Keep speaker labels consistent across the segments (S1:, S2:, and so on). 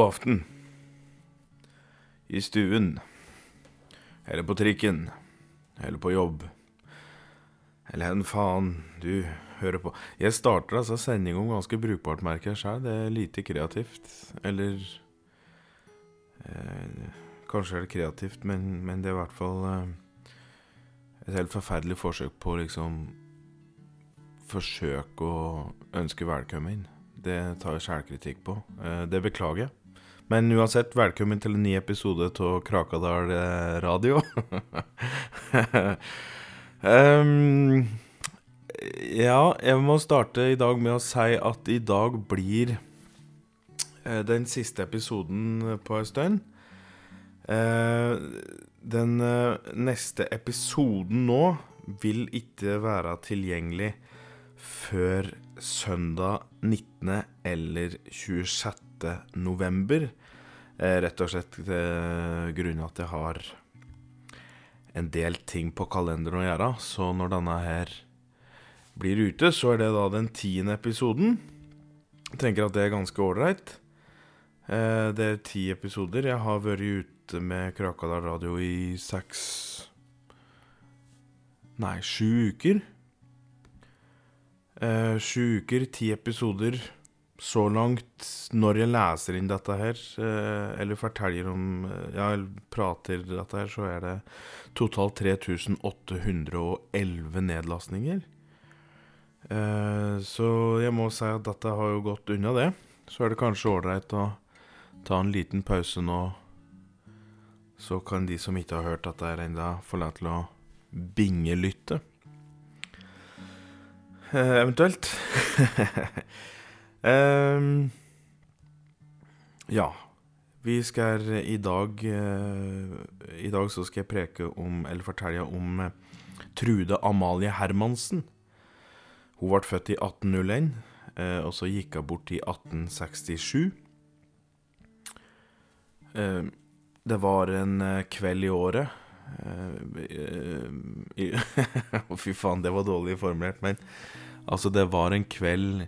S1: God aften. I stuen. Eller på trikken. Eller på jobb. Eller en faen du hører på. Jeg starter altså sending om ganske brukbart, merker jeg sjøl. Det er lite kreativt. Eller eh, Kanskje er det kreativt, men, men det er i hvert fall eh, et helt forferdelig forsøk på å liksom Forsøke å ønske velkommen. Det tar jeg sjælkritikk på. Eh, det beklager jeg. Men uansett, velkommen til en ny episode av Krakadal eh, radio. um, ja, jeg må starte i dag med å si at i dag blir eh, den siste episoden på en stund. Eh, den neste episoden nå vil ikke være tilgjengelig før søndag 19. eller 26. november. Eh, rett og slett eh, grunnet at jeg har en del ting på kalenderen å gjøre. Så når denne her blir ute, så er det da den tiende episoden. Jeg tenker at det er ganske ålreit. Eh, det er ti episoder. Jeg har vært ute med Krakadal radio i seks Nei, sju uker. Sju uker, ti episoder. Så langt, når jeg leser inn dette her, eh, eller forteller om eh, Ja, prater dette her, så er det totalt 3811 nedlastninger. Eh, så jeg må si at dette har jo gått unna, det. Så er det kanskje ålreit å ta en liten pause nå. Så kan de som ikke har hørt dette her ennå, få lov til å bingelytte. Eventuelt. Ehm, ja. Vi skal i dag eh, I dag så skal jeg preke om, eller fortelle om eh, Trude Amalie Hermansen. Hun ble født i 1801, eh, og så gikk hun bort i 1867. Eh, det var en eh, kveld i året eh, Å, fy faen, det var dårlig formulert. Men altså, det var en kveld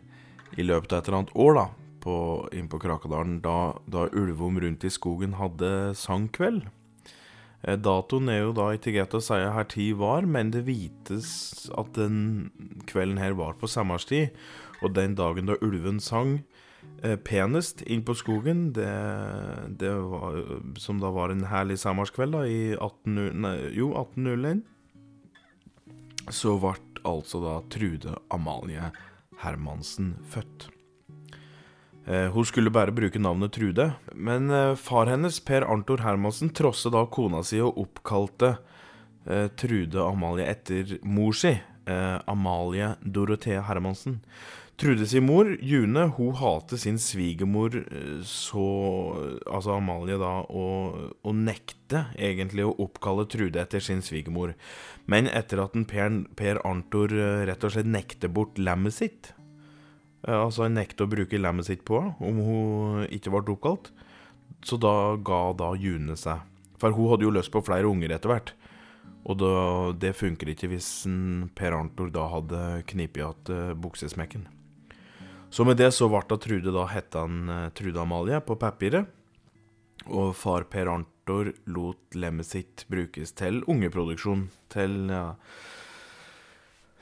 S1: i løpet av et eller annet år, da, på, inn på Krakadalen, da, da Ulvom rundt i skogen hadde sangkveld. Eh, datoen er jo da ikke greit å si her tid var, men det vites at den kvelden her var på sommerstid. Og den dagen da ulven sang eh, penest inn på skogen, det, det var, som da var en herlig sommerskveld da, i 18, nei, jo, 1801, så ble altså da Trude Amalie Hermansen født. Eh, hun skulle bare bruke navnet Trude, men eh, far hennes, Per Arntor Hermansen, trosset da kona si og oppkalte eh, Trude Amalie etter mor si, Amalie Dorothea Hermansen. Trude sin mor, June, hun hater sin svigermor eh, så Altså Amalie, da, og, og nekte egentlig å oppkalle Trude etter sin svigermor. Men etter at per, per Arntor eh, rett og slett nekter bort lemmet sitt eh, Altså han nekter å bruke lemmet sitt på henne om hun ikke ble oppkalt. Så da ga da June seg. For hun hadde jo lyst på flere unger etter hvert. Og da, det funker ikke hvis en Per Arntor da hadde knipet igjen buksesmekken. Så med det så ble da Trude da hette han uh, Trude Amalie på papiret. Og far Per Arntor lot lemmet sitt brukes til ungeproduksjon. Til ja,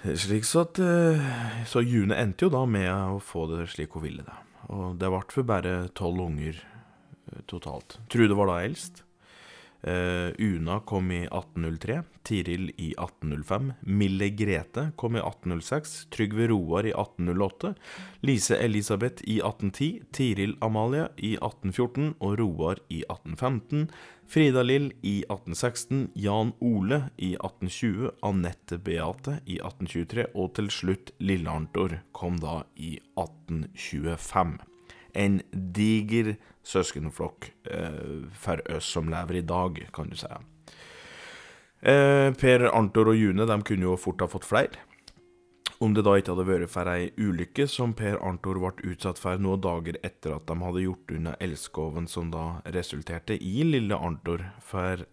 S1: Slik så at eh, Så June endte jo da med å få det slik hun ville, da. Og det ble for bare tolv unger eh, totalt. Trude var da eldst. Eh, Una kom i 1803, Tiril i 1805, Mille Grete kom i 1806, Trygve Roar i 1808, Lise Elisabeth i 1810, Tiril Amalie i 1814 og Roar i 1815, Frida Lill i 1816, Jan Ole i 1820, Anette Beate i 1823 og til slutt Lille Arntor kom da i 1825 en diger søskenflokk eh, for oss som lever i dag, kan du si. Eh, per Arntor og June de kunne jo fort ha fått flere. Om det da ikke hadde vært for ei ulykke som Per Arntor ble utsatt for noen dager etter at de hadde gjort unna elskoven som da resulterte i lille Arntor. For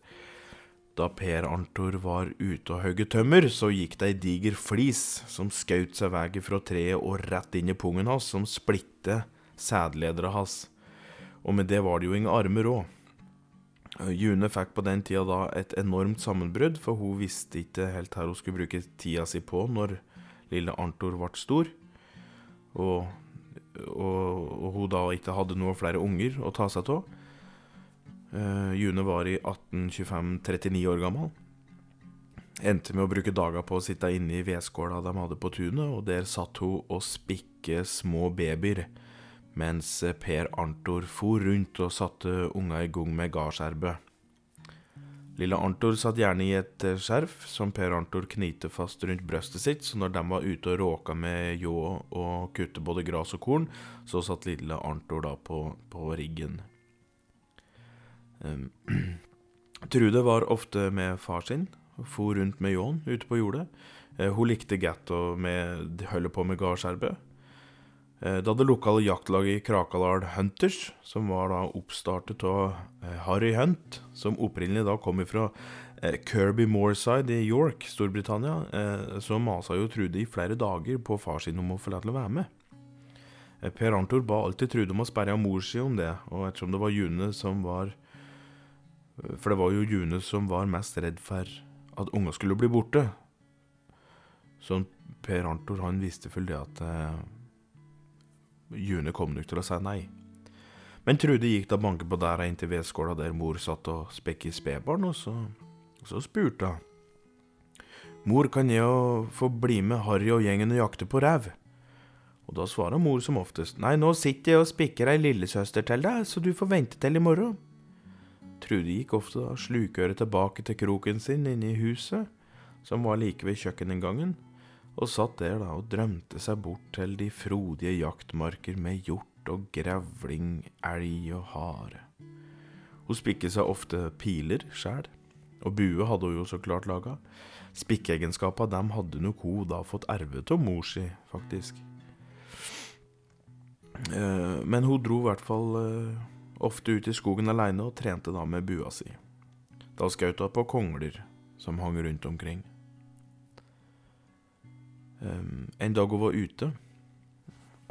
S1: da Per Arntor var ute og hogde tømmer, så gikk det ei diger flis som skjøt seg vei fra treet og rett inn i pungen hans, som splitte sædledere hans. Og med det var det jo ingen armer òg. June fikk på den tida da et enormt sammenbrudd, for hun visste ikke helt her hun skulle bruke tida si på når lille Arntor ble stor. Og, og, og hun da ikke hadde noe flere unger å ta seg av. Uh, June var i 1825 39 år gammel. Endte med å bruke dager på å sitte inne i vedskåla de hadde på tunet, og der satt hun og spikke små babyer mens Per Arntor for rundt og satte unga i gang med gardskjervet. Lille Arntor satt gjerne i et eh, skjerf som Per Arntor knite fast rundt brøstet sitt, så når de var ute og råka med ljå og kutte både gras og korn, så satt lille Arntor da på, på riggen. Um, Trude var ofte med far sin, for rundt med ljåen ute på jordet. Uh, hun likte godt å holde på med gardskjervet. Eh, da det lokale jaktlaget i Krakadal Hunters, som var da oppstartet av eh, Harry Hunt, som opprinnelig da kom fra eh, Kirby Moorside i York, Storbritannia, så masa jo Trude i flere dager på far sin om å få lov til å være med. Per Arntor ba alltid Trude om å sperre av mor si om det, og ettersom det var June som var For det var jo June som var mest redd for at unga skulle bli borte. Så Per Arntor han visste vel det at June kom nok til å si nei. Men Trude gikk da banke på der inn til vedskåla der mor satt og spekk i spedbarn, og så, så spurte hun. Mor, kan jeg få bli med Harry og gjengen og jakte på rev? Og da svarer mor som oftest, nei, nå sitter jeg og spikker ei lillesøster til deg, så du får vente til i morgen. Trude gikk ofte da slukøret tilbake til kroken sin inne i huset, som var like ved kjøkkeninngangen, og satt der da og drømte seg bort til de frodige jaktmarker med hjort og grevling, elg og hare. Hun spikket seg ofte piler sjæl, og bue hadde hun jo så klart laga. Spikkeegenskapa dem hadde nok hun da fått arve av mor si, faktisk. Eh, men hun dro i hvert fall eh, ofte ut i skogen aleine og trente da med bua si. Da skjøt hun på kongler som hang rundt omkring. Um, en dag hun var ute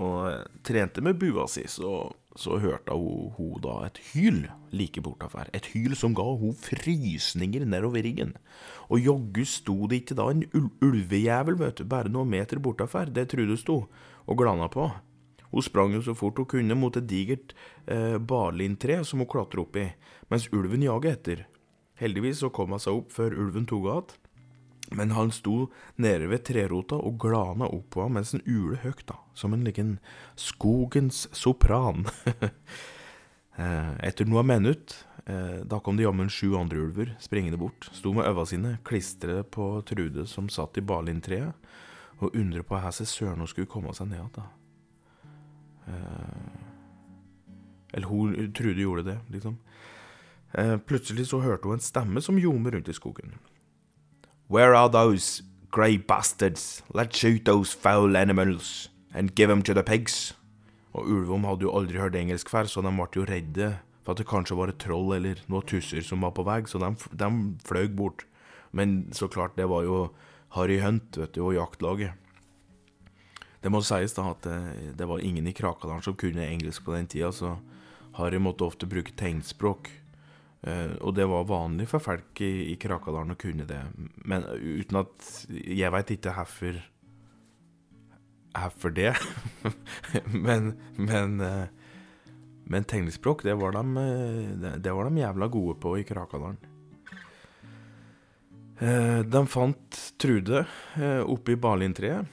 S1: og eh, trente med bua si, så, så hørte hun, hun, da et hyl like bortafor. Et hyl som ga hun frysninger nedover ryggen. Og jaggu sto det ikke da en ul ulvejævel, vet du, bare noen meter bortafor, det Trude sto, og glana på. Hun sprang jo så fort hun kunne mot et digert eh, barlintre som hun klatra opp i, mens ulven jaget etter. Heldigvis så kom hun seg opp før ulven tok henne men han sto nede ved trerota og glana opp på ham mens han ule høgt, da, som en liten skogens sopran. Eh, etter noen minutter, eh, da kom det jammen sju andre ulver springende bort, sto med øva sine klistret på Trude som satt i balintreet, og undret på hvordan søren hun skulle komme seg ned igjen. Eh, eller hun Trude gjorde det, liksom. Plutselig så hørte hun en stemme som ljomet rundt i skogen. Where are those grey bastards? Let's shoot those foul animals and give them to the pigs. Og Ulvom hadde jo aldri hørt engelsk før, så de ble jo redde for at det kanskje var et troll eller noen tusser som var på vei, så de, de fløy bort. Men så klart, det var jo Harry Hunt vet du, og jaktlaget. Det må sies da at det, eh, det var ingen i Krakadalen som kunne engelsk på den tida, så Harry måtte ofte bruke tegnspråk og det var vanlig for folk i, i Krakadalen å kunne det. Men uten at Jeg veit ikke hvorfor Hvorfor det. men men, uh, men tegnspråk, det var, de, uh, det var de jævla gode på i Krakadalen. de fant Trude oppe i balintreet.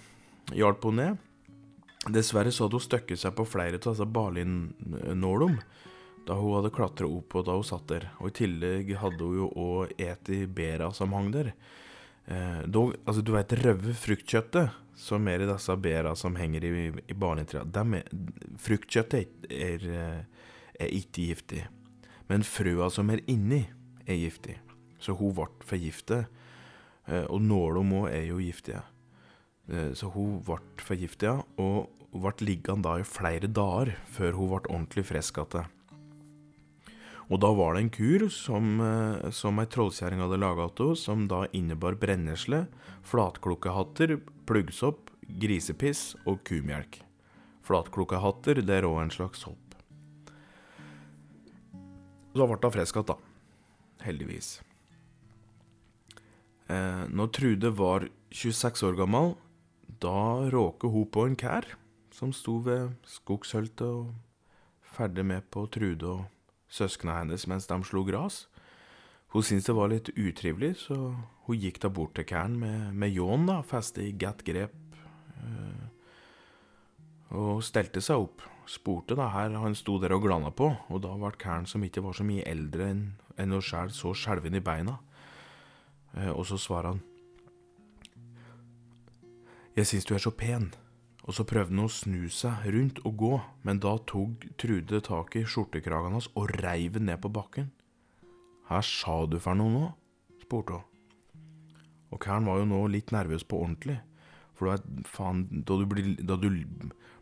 S1: Hjalp henne ned. Dessverre så hadde hun støkket seg på flere av disse balinnålene da hun hadde klatra opp og da hun satt der. Og i tillegg hadde hun jo òg eti bera som hang der. Eh, dog, altså Du veit røde fruktkjøttet som er i disse bera som henger i, i barnetrea. Fruktkjøttet er, er, ikke giftig. Men frøa som er inni, er giftig. Så hun ble forgiftet. Eh, og nåla òg er jo giftige. Eh, så hun ble forgiftet, og hun ble liggende da i flere dager før hun ble ordentlig frisk igjen. Og da var det en kur som, eh, som ei trollkjerring hadde laga til henne, som da innebar brennesle, flatklokkehatter, pluggsopp, grisepiss og kumelk. Flatklokkehatter, det er òg en slags sopp. Så ble hun frisk igjen, da. Heldigvis. Eh, når Trude var 26 år gammel, da råket hun på en kær som sto ved skogshøltet og ferdig med på Trude og søsknene hennes mens de slo gras. Hun syntes det var litt utrivelig, så hun gikk da bort til kæren med, med ljåen festet i godt grep, eh, og stelte seg opp. Spurte da her han sto der og glana på, og da ble kæren, som ikke var så mye eldre enn en hun sjæl, så skjelven i beina. Eh, og så svarer han. Jeg syns du er så pen. Og så prøvde han å snu seg rundt og gå, men da tok Trude tak i skjortekragen hans og reiv den ned på bakken. Hva sa du for noe nå? spurte hun. Og Karen var jo nå litt nervøs på ordentlig. For du vet, faen, da du blir, da du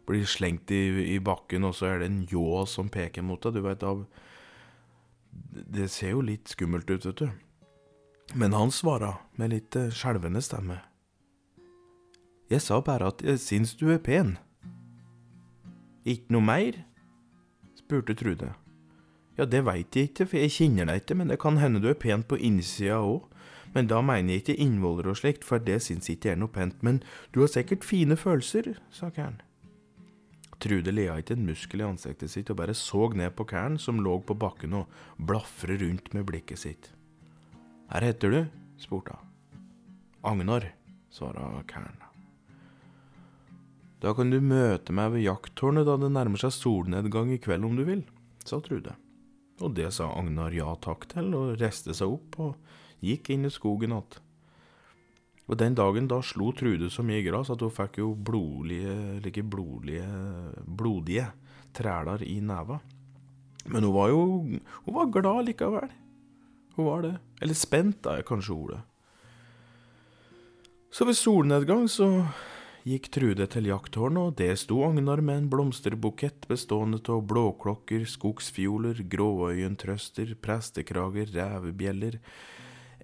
S1: blir slengt i, i, bakken, og så er det en ljå som peker mot deg, du vet av Det ser jo litt skummelt ut, vet du. Men han svara med litt eh, skjelvende stemme. Jeg sa bare at jeg syns du er pen. Ikke noe mer? spurte Trude. Ja, det veit jeg ikke, for jeg kjenner deg ikke, men det kan hende du er pen på innsida òg. Men da mener jeg ikke innvoller og slikt, for det syns jeg ikke er noe pent. Men du har sikkert fine følelser, sa Kæren. Trude lea ikke en muskel i ansiktet sitt og bare så ned på Kæren, som lå på bakken og blafret rundt med blikket sitt. Her heter du? spurte hun. Agnar, svara Kæren. Da kan du møte meg ved jakttårnet da det nærmer seg solnedgang i kveld om du vil, sa Trude. Og det sa Agnar ja takk til, og reiste seg opp og gikk inn i skogen igjen. Og den dagen da slo Trude så mye gras at hun fikk jo blodige, like blodlige, blodige træler i neva. Men hun var jo hun var glad likevel. Hun var det. Eller spent, da kanskje ordet. Så ved solnedgang så gikk Trude til jakttårnet, og det sto Agnar med en blomsterbukett bestående av blåklokker, skogsfioler, gråøyentrøster, prestekrager, revebjeller,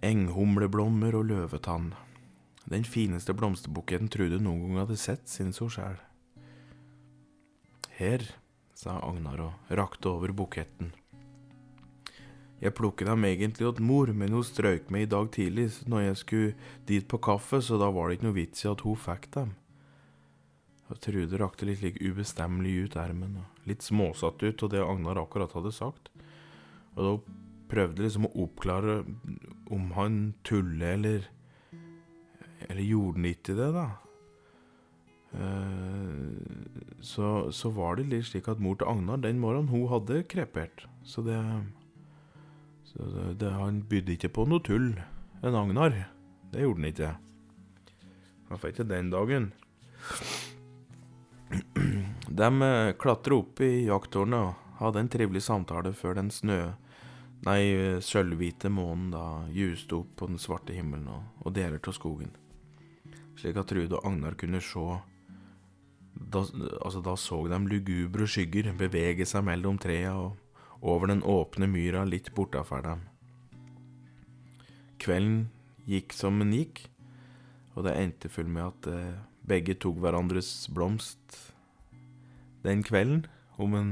S1: enghumleblommer og løvetann. Den fineste blomsterbuketten Trude noen gang hadde sett, syntes hun sjæl. Her, sa Agnar og rakte over buketten. Jeg plukket dem egentlig åt mor, men hun strøyk meg i dag tidlig når jeg skulle dit på kaffe, så da var det ikke noe vits i at hun fikk dem. Og Trude rakte litt like ubestemmelig ut ermen, litt småsatt ut av det Agnar akkurat hadde sagt. Og da prøvde liksom å oppklare om han tuller eller Eller gjorde han ikke det, da? Eh, så, så var det litt slik at mor til Agnar den morgenen, hun hadde krepert. Så det Så det, det, han bydde ikke på noe tull, en Agnar. Det gjorde han ikke. Han fikk det den dagen. De eh, klatra opp i jakttårnet og hadde en trivelig samtale før den snø... Nei, sølvhvite månen da juste opp på den svarte himmelen og, og deler av skogen. Slik at Trude og Agnar kunne se da, altså, da så de lugubre skygger bevege seg mellom trea og over den åpne myra litt bortafor dem. Kvelden gikk som den gikk, og det endte full med at eh, begge tok hverandres blomst den kvelden, om en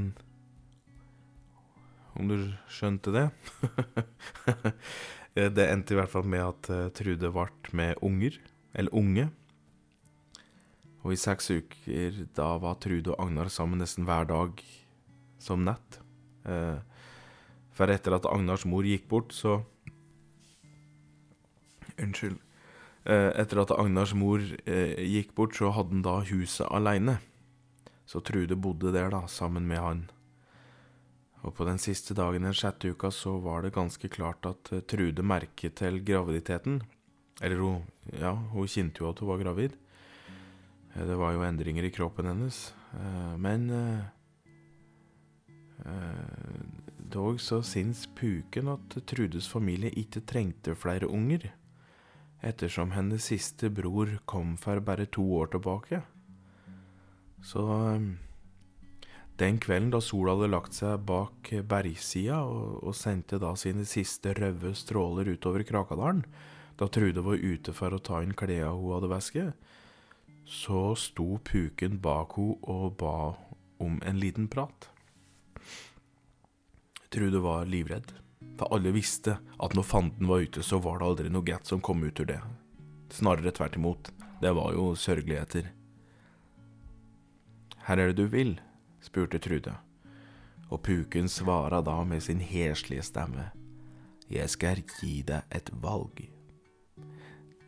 S1: Om du skjønte det? det endte i hvert fall med at uh, Trude ble med unger, eller unge. Og i seks uker da var Trude og Agnar sammen nesten hver dag som nett. Uh, for etter at Agnars mor gikk bort, så Unnskyld. Uh, etter at Agnars mor gikk bort, så hadde han da huset aleine. Så Trude bodde der, da, sammen med han. Og på den siste dagen den sjette uka så var det ganske klart at uh, Trude merket til graviditeten. Eller hun Ja, hun kjente jo at hun var gravid. Det var jo endringer i kroppen hennes. Men Dog så syns puken at Trudes familie ikke trengte flere unger, ettersom hennes siste bror kom for bare to år tilbake. Så um, den kvelden da sola hadde lagt seg bak bergsida og, og, sendte da sine siste røde stråler utover Krakadalen, da Trude var ute for å ta inn klærne hun hadde vasket, så sto puken bak henne og ba om en liten prat. Trude var livredd, for alle visste at når fanden var ute, så var det aldri noe godt som kom ut ur det. Snarere tvert imot, det var jo sørgeligheter. Her er det du vil? spurte Trude, og puken svara da med sin heslige stemme. Jeg skal gi deg et valg.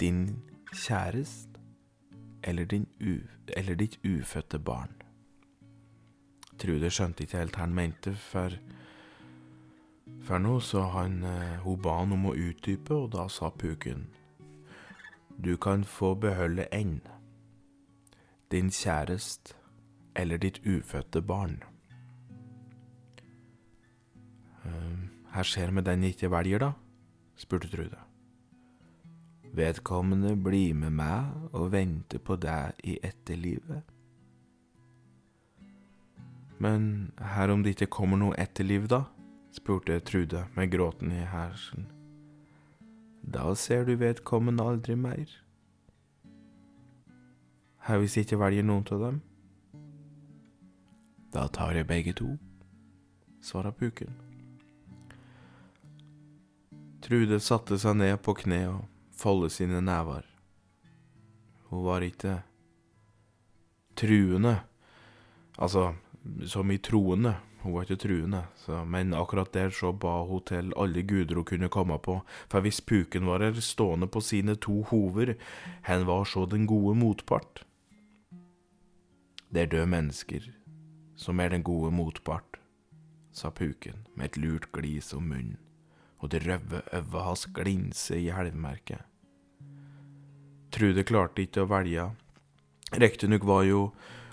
S1: Din kjæreste eller, eller ditt ufødte barn. Trude skjønte ikke helt hva han mente, for, for nå så han eh, hun ba han om å utdype, og da sa puken. Du kan få beholde en. Din kjæreste eller ditt ufødte barn. Her hva skjer med den jeg ikke velger, da? spurte Trude. Vedkommende blir med meg og venter på deg i etterlivet. Men her om det ikke kommer noe etterliv, da? Spurte Trude med gråten i hersen. Da ser du vedkommende aldri mer. Her hvis ikke velger noen av dem? Da tar jeg begge to, svarer puken. Trude satte seg ned på kne og foldet sine never. Hun var ikke truende, altså som i troende. Hun var ikke truende, så, men akkurat der så ba hun til alle guder hun kunne komme på, for hvis puken var her stående på sine to hover, hen var så den gode motpart. Det er døde mennesker som er den gode motpart, sa puken med et lurt glis om munnen, og det røde øyet hans glinse i helvmerket. Trude klarte ikke å velge. Riktignok var jo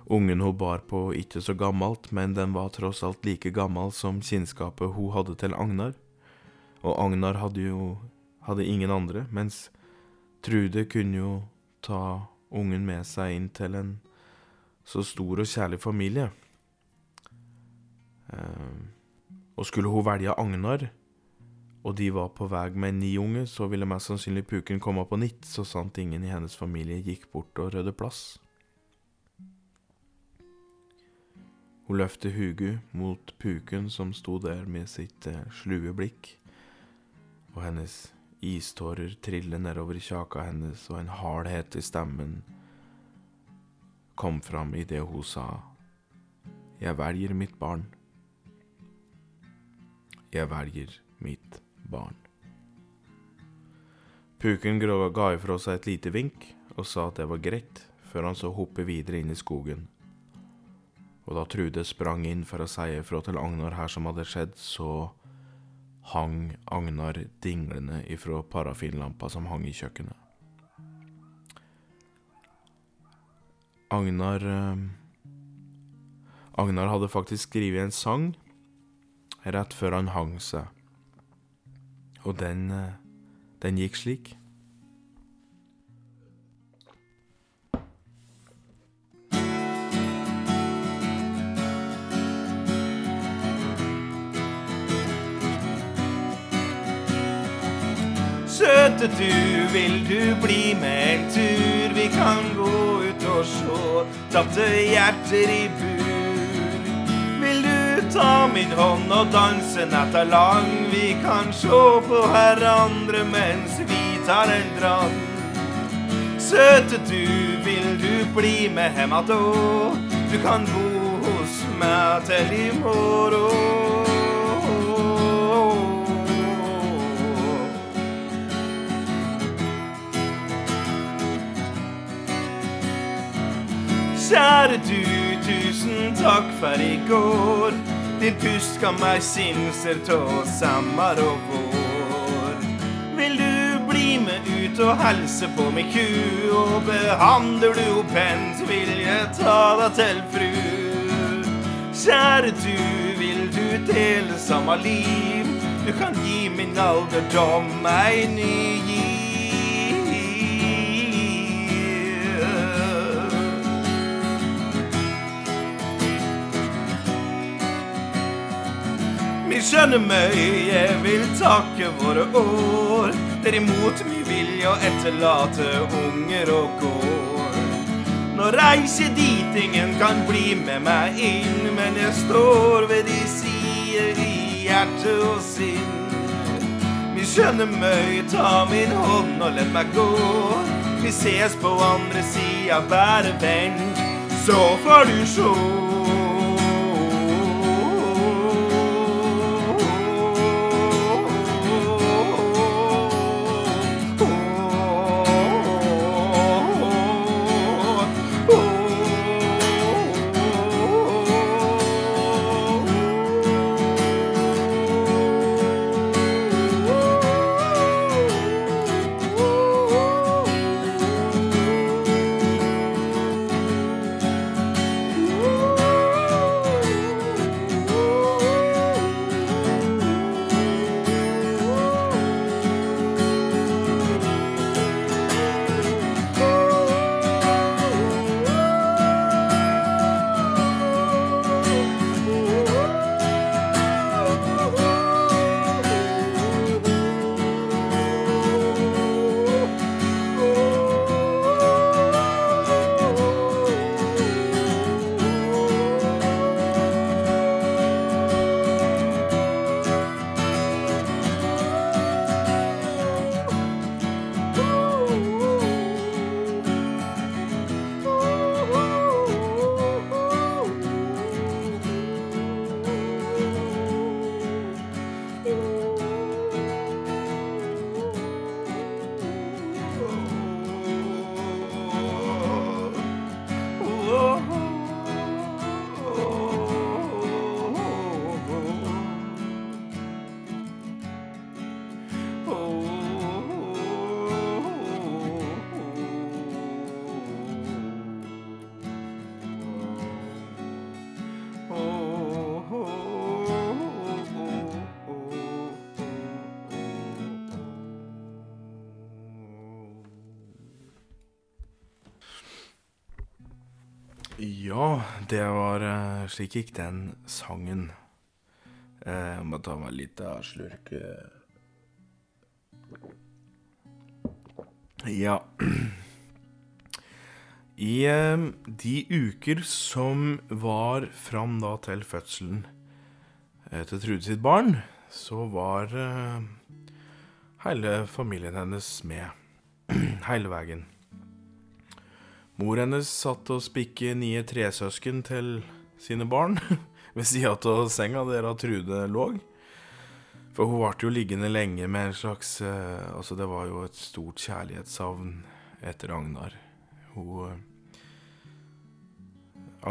S1: Ungen hun bar på ikke så gammelt, men den var tross alt like gammel som kinnskapet hun hadde til Agnar. Og Agnar hadde jo hadde ingen andre, mens Trude kunne jo ta ungen med seg inn til en så stor og kjærlig familie. Eh, og skulle hun velge Agnar, og de var på vei med ni unge, så ville mest sannsynlig puken komme på nitt, så sant ingen i hennes familie gikk bort og rydde plass. Hun løftet huget mot puken som sto der med sitt eh, slue blikk, og hennes istårer triller nedover kjaka hennes, og en hardhet i stemmen kom fram idet hun sa, Jeg velger mitt barn. Jeg velger mitt barn. Puken ga ifra seg et lite vink og sa at det var greit, før han så hoppe videre inn i skogen og da Trude sprang inn for å si ifra til Agnar her som hadde skjedd, så hang Agnar dinglende ifra parafinlampa som hang i kjøkkenet. Agnar eh, Agnar hadde faktisk skrevet en sang rett før han hang seg, og den, eh, den gikk slik.
S2: Søte du, vil du bli med en tur? Vi kan gå ut og sjå tapte hjerter i bur. Vil du ta min hånd og danse natta lang? Vi kan sjå på hverandre mens vi tar en drann. Søte du, vil du bli med hem attå? Du kan bo hos meg til i morgen. Kjære du, tusen takk for i går. Din pust ga meg sinser tå sommer og vår. Vil du bli med ut og helse på mi ku, og behandler du ho pent, vil jeg ta deg til fru. Kjære du, vil du dele samme liv? Du kan gi min alderdom ei ny giv. Vi skjønner mye, vil takke våre år. Derimot min vilje å etterlate unger og gård. Nå reiser dit ingen kan bli med meg inn, men jeg står ved de sider i hjerte og sinn. Min skjønne møy, ta min hånd og let meg gå. Vi ses på andre sida, bare venn, så får du sjå.
S1: Ja, det var eh, Slik gikk den sangen. Eh, Jeg må ta meg litt av slurk. eh. Ja I de uker som var fram da til fødselen til Trude sitt barn, så var hele familien hennes med. hele veien. Mor hennes satt og spikket nye tresøsken til sine barn ved sida av senga der Trude lå. For hun ble jo liggende lenge med en slags eh, Altså, det var jo et stort kjærlighetssavn etter Agnar. Hun eh,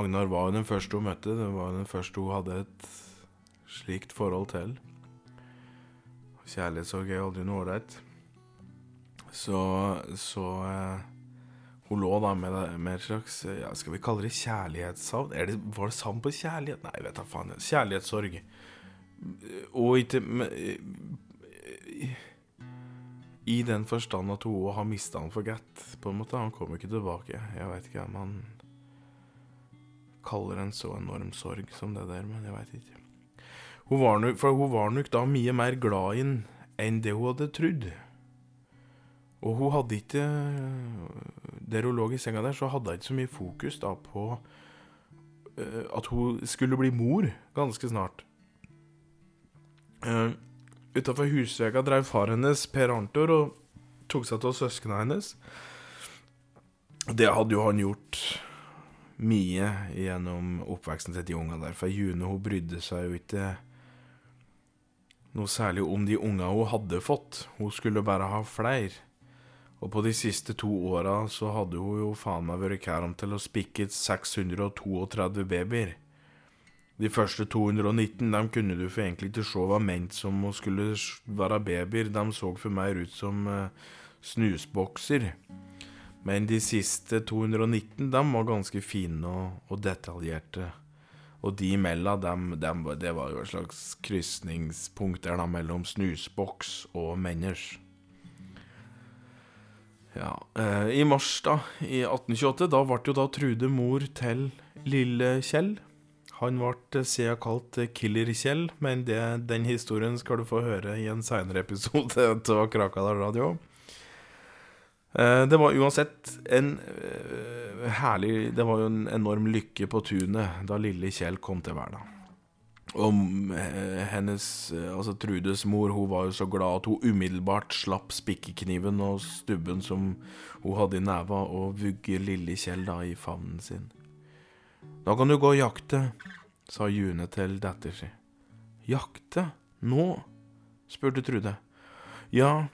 S1: Agnar var jo den første hun møtte. Det var jo den første hun hadde et slikt forhold til. Kjærlighetssorg er aldri noe ålreit. Så, så eh, hun lå da med, med et slags ja, Skal vi kalle det kjærlighetssavn? Det, var det savn på kjærlighet? Nei, vet da faen. Kjærlighetssorg. Og ikke I den forstand at hun har mista han for godt, på en måte. Han kommer ikke tilbake. Jeg veit ikke om han kaller en så enorm sorg som det der, men jeg veit ikke. Hun var nok, for hun var nok da mye mer glad i han enn det hun hadde trodd. Og hun hadde ikke Der hun lå i senga der, så hadde hun ikke så mye fokus da på eh, at hun skulle bli mor ganske snart. Uh, Utafor husvegga drev far hennes, Per Arntor, og tok seg av søsknene hennes. Det hadde jo han gjort mye gjennom oppveksten til de unga der. For June hun brydde seg jo ikke noe særlig om de unga hun hadde fått. Hun skulle bare ha flere. Og på de siste to åra så hadde hun jo faen meg vært kær om til å spikke 632 babyer. De første 219 dem kunne du for egentlig ikke se var ment som å skulle være babyer. De så for mer ut som eh, snusbokser. Men de siste 219 dem var ganske fine og, og detaljerte. Og de imellom, dem, dem, det var jo et slags krysningspunkt mellom snusboks og menners. Ja, eh, I mars da, i 1828, da ble jo da Trude mor til lille Kjell. Han ble siden kalt Killer-Kjell, men det, den historien skal du få høre i en senere episode av Krakadal Radio. Eh, det var uansett en eh, herlig Det var jo en enorm lykke på tunet da lille Kjell kom til verden. Og eh, hennes, eh, altså Trudes mor, hun var jo så glad at hun umiddelbart slapp spikkekniven og stubben som hun hadde i neva, og vugge lille Kjell da i favnen sin. Da kan du gå og jakte, sa June til datter si. Jakte? Nå? spurte Trude. Ja,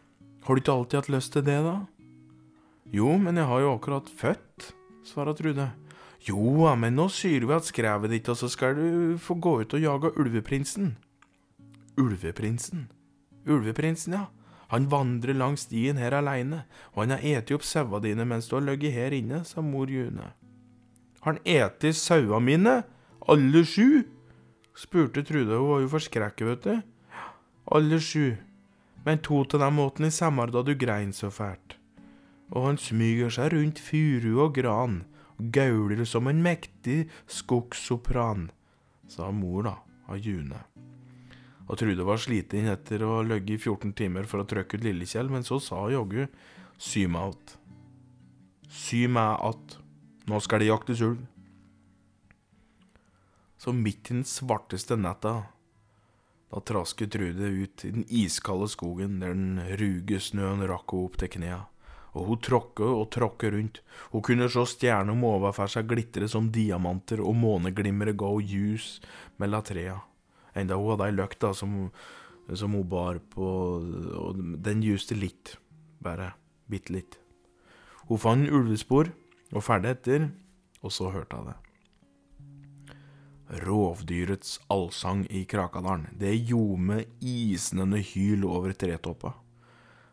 S1: har du ikke alltid hatt lyst til det, da? Jo, men jeg har jo akkurat født, svarer Trude. Jo, men nå syr vi at skrevet ditt, og så skal du få gå ut og jage ulveprinsen. Ulveprinsen? Ulveprinsen, ja. Han vandrer langs stien her aleine, og han har eti opp saua dine mens du har ligget her inne, sa mor June. Har han eti saua mine? Alle sju? spurte Trude, hun var jo forskrekket, vet du. Alle sju, men to av dem åt han i sommer da du grein så fælt. Og han smyger seg rundt furu og gran, gauler som en mektig skogssopran, sa mor da, av June. Og Trude var sliten etter å ha ligget i 14 timer for å trykke ut Lillekjell, men så sa joggu sy meg att. Sy meg att. Nå skal det jaktes ulv. Så midt i den svarteste netta, da trasket Trude ut i den iskalde skogen der den ruge snøen rakk henne opp til knea og hun tråkka og tråkka rundt. Hun kunne se stjernene overfor seg glitre som diamanter, og måneglimmeret ga henne ljus mellom trea. Enda hun hadde ei løkta som, som, hun bar på, og den ljuste litt, bare bitte litt. Hun fant ulvespor og ferdig etter, og så hørte hun det. Rovdyrets allsang i Krakadalen, det ljome, isnende hyl over tretoppa.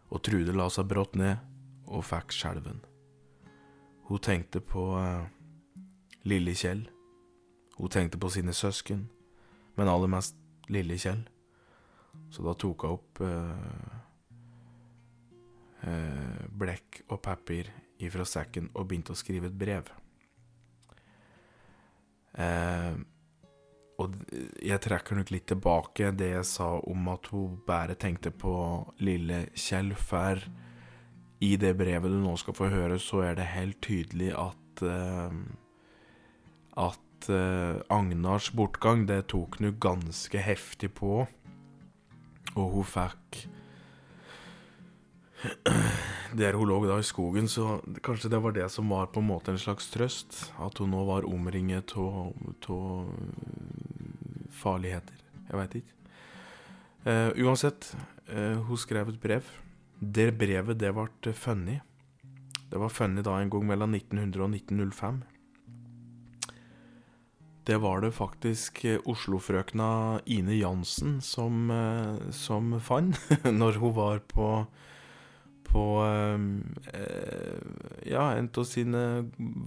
S1: Og Trude la seg brått ned og fikk skjelven. Hun tenkte på uh, lille Kjell. Hun tenkte på sine søsken, men aller mest lille Kjell. Så da tok hun opp uh, uh, blekk og papir ifra sekken og begynte å skrive et brev. og jeg trekker nok litt tilbake det jeg sa om at hun bare tenkte på lille Kjell, for i det brevet du nå skal få høre, så er det helt tydelig at uh, At uh, Agnars bortgang, det tok hun ganske heftig på. Og hun fikk Der hun lå da i skogen, så kanskje det var det som var på en måte en slags trøst. At hun nå var omringet av farligheter. Jeg veit ikke. Uh, uansett, hun skrev et brev. Det brevet, det ble funnet. Det var funnet da en gang mellom 1900 og 1905. Det var det faktisk Oslo-frøkna Ine Jansen som, eh, som fant når hun var på på eh, ja, en av sine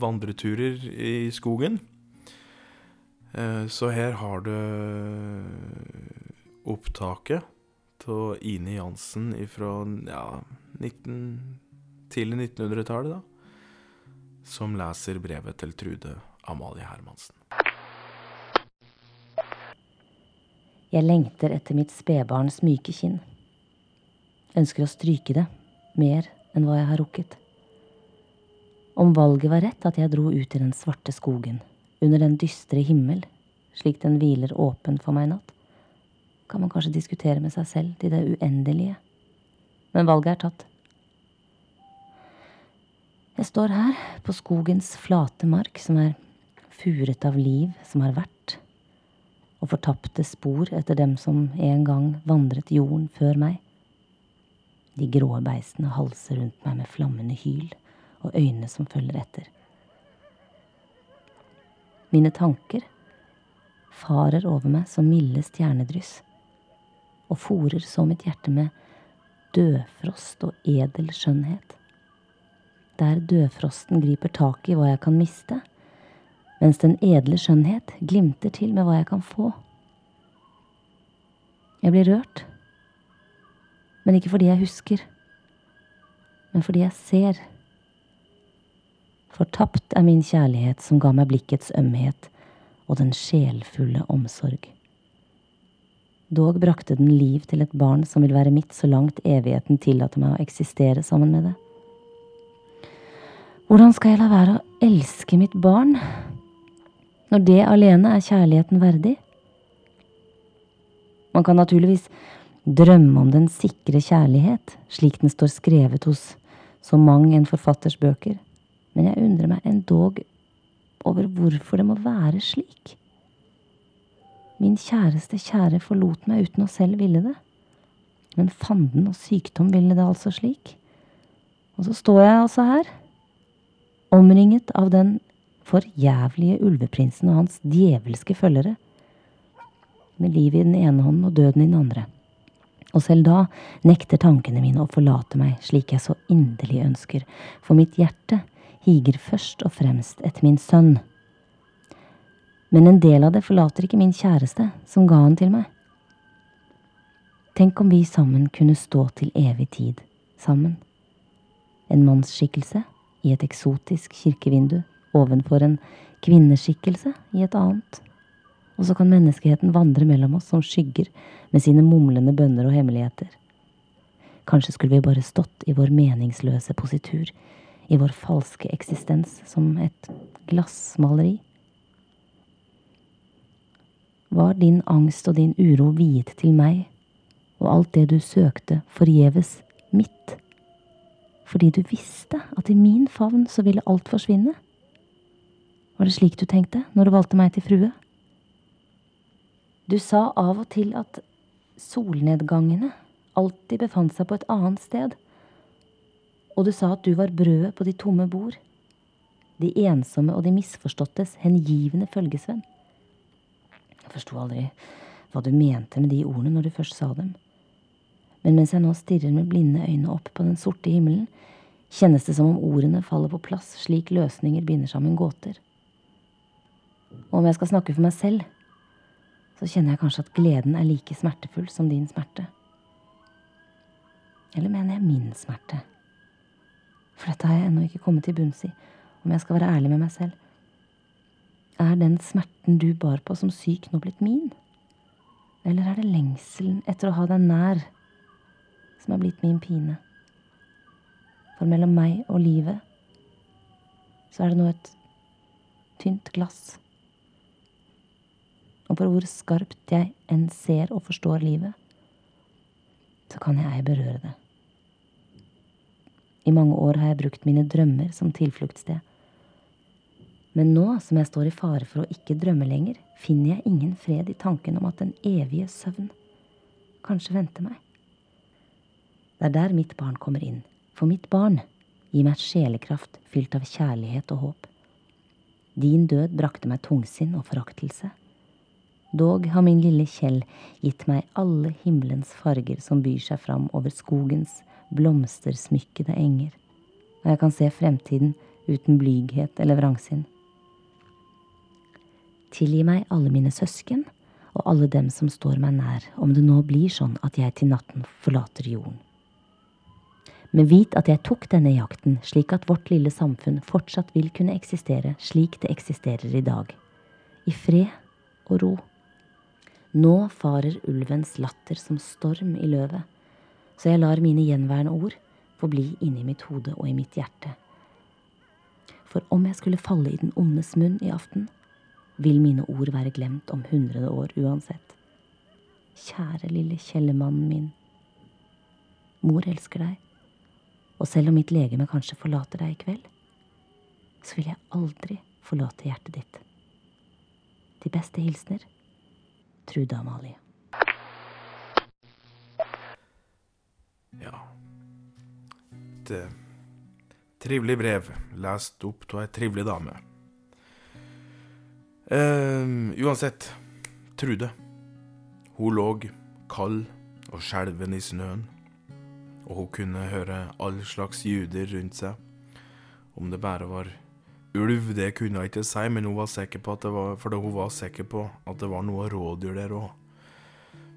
S1: vandreturer i skogen. Eh, så her har du opptaket av Ine Jansen fra ja, 19, tidlig 1900-tallet, da. Som leser brevet til Trude Amalie Hermansen.
S3: Jeg lengter etter mitt spedbarns myke kinn. Ønsker å stryke det, mer enn hva jeg har rukket. Om valget var rett at jeg dro ut i den svarte skogen, under den dystre himmel, slik den hviler åpen for meg i natt, kan man kanskje diskutere med seg selv til det uendelige. Men valget er tatt. Jeg står her på skogens flate mark, som er furet av liv som har vært, og fortapte spor etter dem som en gang vandret jorden før meg. De grå beistene halser rundt meg med flammende hyl og øyne som følger etter. Mine tanker farer over meg som milde stjernedryss og fòrer så mitt hjerte med dødfrost og edel skjønnhet. Der dødfrosten griper tak i hva jeg kan miste, mens den edle skjønnhet glimter til med hva jeg kan få. Jeg blir rørt, men ikke fordi jeg husker, men fordi jeg ser. Fortapt er min kjærlighet som ga meg blikkets ømhet og den sjelfulle omsorg. Dog brakte den liv til et barn som vil være mitt så langt evigheten tillater meg å eksistere sammen med det. Hvordan skal jeg la være å elske mitt barn, når det alene er kjærligheten verdig? Man kan naturligvis drømme om den sikre kjærlighet, slik den står skrevet hos så mang en forfatters bøker, men jeg undrer meg endog over hvorfor det må være slik. Min kjæreste kjære forlot meg uten å selv ville det. Men fanden og sykdom ville det altså slik. Og så står jeg altså her, omringet av den forjævlige ulveprinsen og hans djevelske følgere, med livet i den ene hånden og døden i den andre. Og selv da nekter tankene mine å forlate meg slik jeg så inderlig ønsker, for mitt hjerte higer først og fremst etter min sønn. Men en del av det forlater ikke min kjæreste, som ga han til meg. Tenk om vi sammen kunne stå til evig tid, sammen. En mannsskikkelse i et eksotisk kirkevindu ovenfor en kvinneskikkelse i et annet. Og så kan menneskeheten vandre mellom oss som skygger med sine mumlende bønner og hemmeligheter. Kanskje skulle vi bare stått i vår meningsløse positur, i vår falske eksistens som et glassmaleri. Var din angst og din uro viet til meg, og alt det du søkte forgjeves mitt, fordi du visste at i min favn så ville alt forsvinne? Var det slik du tenkte når du valgte meg til frue? Du sa av og til at solnedgangene alltid befant seg på et annet sted. Og du sa at du var brødet på de tomme bord. De ensomme og de misforståttes hengivne følgesvenn. Jeg forsto aldri hva du mente med de ordene når du først sa dem. Men mens jeg nå stirrer med blinde øyne opp på den sorte himmelen, kjennes det som om ordene faller på plass slik løsninger binder sammen gåter. Og om jeg skal snakke for meg selv, så kjenner jeg kanskje at gleden er like smertefull som din smerte. Eller mener jeg min smerte? For dette har jeg ennå ikke kommet til bunns i, om jeg skal være ærlig med meg selv. Er den smerten du bar på som syk, nå blitt min? Eller er det lengselen etter å ha deg nær som er blitt min pine? For mellom meg og livet så er det nå et tynt glass og for hvor skarpt jeg enn ser og forstår livet, så kan jeg ei berøre det. I mange år har jeg brukt mine drømmer som tilfluktssted. Men nå som jeg står i fare for å ikke drømme lenger, finner jeg ingen fred i tanken om at den evige søvn kanskje venter meg. Det er der mitt barn kommer inn, for mitt barn gir meg sjelekraft fylt av kjærlighet og håp. Din død brakte meg tungsinn og foraktelse. Dog har min lille Kjell gitt meg alle himmelens farger som byr seg fram over skogens blomstersmykkede enger, og jeg kan se fremtiden uten blyghet eller vrangsinn. Tilgi meg alle mine søsken og alle dem som står meg nær, om det nå blir sånn at jeg til natten forlater jorden. Men vit at jeg tok denne jakten slik at vårt lille samfunn fortsatt vil kunne eksistere slik det eksisterer i dag, i fred og ro. Nå farer ulvens latter som storm i løvet, så jeg lar mine gjenværende ord forbli inni mitt hode og i mitt hjerte. For om jeg skulle falle i den ondes munn i aften, vil mine ord være glemt om hundrede år uansett. Kjære lille kjellemannen min. Mor elsker deg, og selv om mitt legeme kanskje forlater deg i kveld, så vil jeg aldri forlate hjertet ditt. De beste hilsener Trude Amalie.
S1: Ja Et trivelig brev, lest opp av ei trivelig dame. Eh, uansett, Trude. Hun lå kald og skjelven i snøen, og hun kunne høre all slags lyder rundt seg. Om det bare var ulv, det kunne hun ikke si, men hun var sikker på at det var, for hun var sikker på at det var noe rådyr der òg.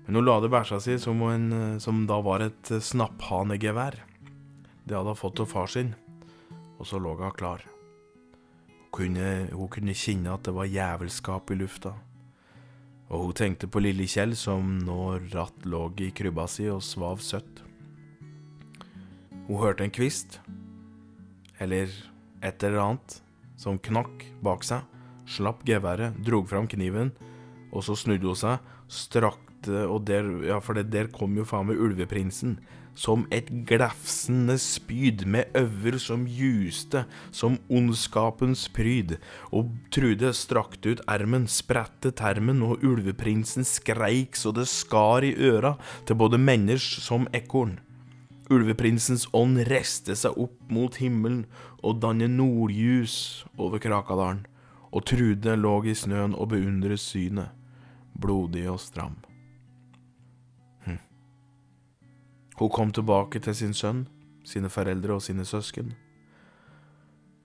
S1: Men hun la det bæsja si, som, en, som da var et snapphanegevær. Det hadde hun fått av far sin, og så lå hun klar. Kunne, hun kunne kjenne at det var jævelskap i lufta. Og hun tenkte på lille Kjell, som nå ratt lå i krybba si og svav søtt. Hun hørte en kvist, eller et eller annet, som knakk bak seg, slapp geværet, drog fram kniven, og så snudde hun seg, strak, eh, Og der, ja, for der kom jo faen meg ulveprinsen. Som et glefsende spyd med øver som juste, som ondskapens pryd. Og Trude strakte ut ermen, spredte termen, og ulveprinsen skreik så det skar i øra til både mennesk som ekorn. Ulveprinsens ånd reste seg opp mot himmelen og dannet nordljus over Krakadalen, og Trude lå i snøen og beundret synet, blodig og stram. Hun kom tilbake til sin sønn, sine foreldre og sine søsken.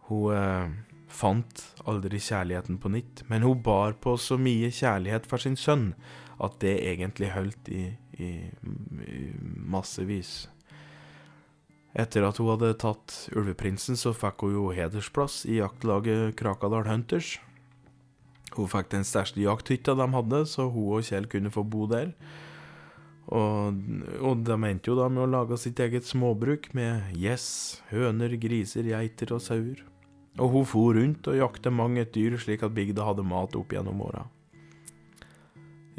S1: Hun eh, fant aldri kjærligheten på nytt, men hun bar på så mye kjærlighet for sin sønn at det egentlig holdt i, i, i massevis. Etter at hun hadde tatt Ulveprinsen, så fikk hun jo hedersplass i jaktlaget Krakadal Hunters. Hun fikk den største jakthytta de hadde, så hun og Kjell kunne få bo der. Og, og de endte jo da med å lage sitt eget småbruk med gjess, høner, griser, geiter og sauer. Og hun for rundt og jakte mange et dyr, slik at bygda hadde mat opp gjennom åra.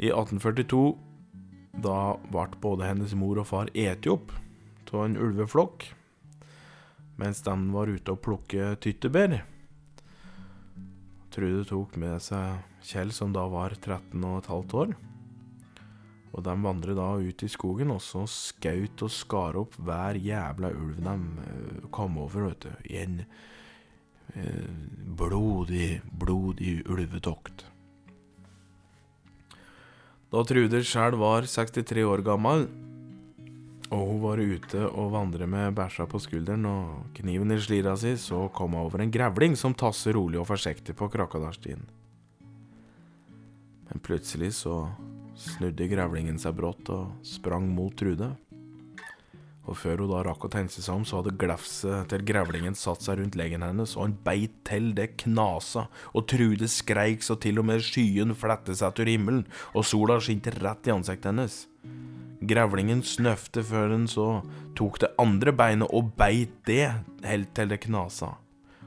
S1: I 1842, da ble både hennes mor og far eti opp av en ulveflokk mens de var ute og plukke tyttebær. Trude tok med seg Kjell, som da var 13 og et halvt år. Og de vandret da ut i skogen, og så skaut og skar opp hver jævla ulv de eh, kom over, vet du, i en eh, blodig, blodig ulvetokt. Da Trude sjøl var 63 år gammel, og hun var ute og vandret med bæsja på skulderen og kniven i slira si, så kom hun over en grevling som tasser rolig og forsiktig på Krakadalstien. Men plutselig så snudde grevlingen seg brått og sprang mot Trude. Og før hun da rakk å tenke seg om, så hadde glefset til grevlingen satt seg rundt leggen hennes, og han beit til det knasa, og Trude skreik så til og med skyen flette seg til himmelen, og sola skinte rett i ansiktet hennes. Grevlingen snøfte før den så tok det andre beinet og beit det helt til det knasa.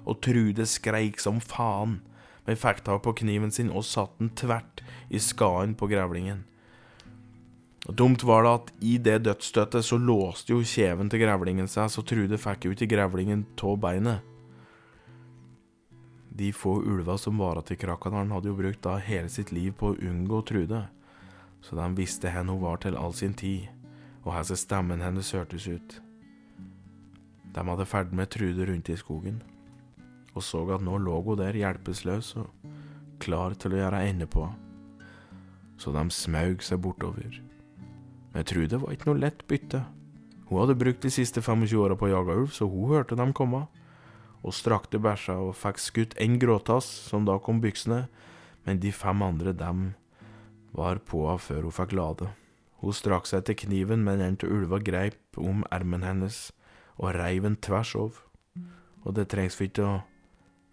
S1: Og Trude skreik som faen, men fikk tak på kniven sin og satte den tvert i skaden på grevlingen. Dumt var det at i det dødsstøtet så låste jo kjeven til grevlingen seg, så Trude fikk ut i grevlingen tå beinet. De få ulva som var igjen i Krakadalen, hadde jo brukt da hele sitt liv på å unngå Trude så de visste hvor hun var til all sin tid, og hvordan stemmen hennes hørtes ut. De hadde ferd med Trude rundt i skogen, og så at nå lå hun der hjelpeløs og klar til å gjøre ende på, så de smaug seg bortover. Men Trude var ikke noe lett bytte. Hun hadde brukt de siste 25 åra på å jage ulv, så hun hørte dem komme, og strakte bæsja og fikk skutt en gråtass, som da kom byksene, men de fem andre, dem var på av før hun fikk lade. Hun strakk seg til kniven, men en av ulva greip om ermen hennes og reiv den tvers over. Og det trengs ikke å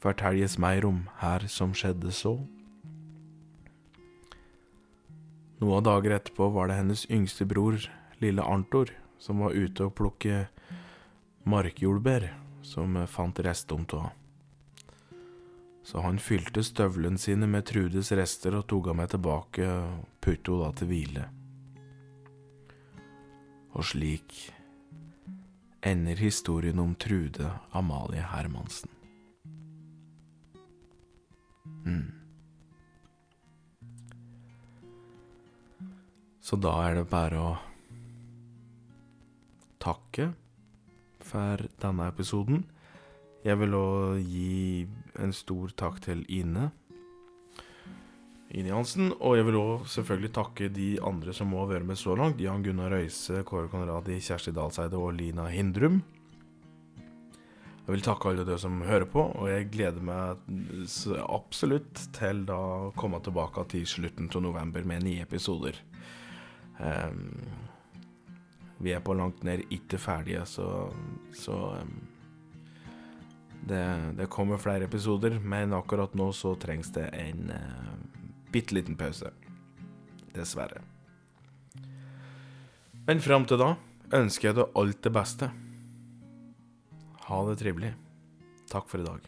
S1: fortelles mer om her som skjedde så. Noen dager etterpå var det hennes yngste bror, lille Arntor, som var ute og plukke markjordbær, som fant restom av så han fylte støvlene sine med Trudes rester og tok ham med tilbake og putte henne til hvile. Og slik ender historien om Trude Amalie Hermansen. Mm. Så da er det bare å takke for denne episoden. Jeg vil òg gi en stor takk til Ine. Ine Jansen. Og jeg vil òg selvfølgelig takke de andre som må ha vært med så langt. Jan Gunnar Røise, Kåre Konradi, Kjersti Dalseide og Lina Hindrum. Jeg vil takke alle dere som hører på, og jeg gleder meg absolutt til da å komme tilbake til slutten av november med nye episoder. Um, vi er på langt nær ikke ferdige, så, så um, det, det, kommer flere episoder, men akkurat nå så trengs det en uh, bitte liten pause. Dessverre. Men fram til da ønsker jeg deg alt det beste. Ha det trivelig. Takk for i dag.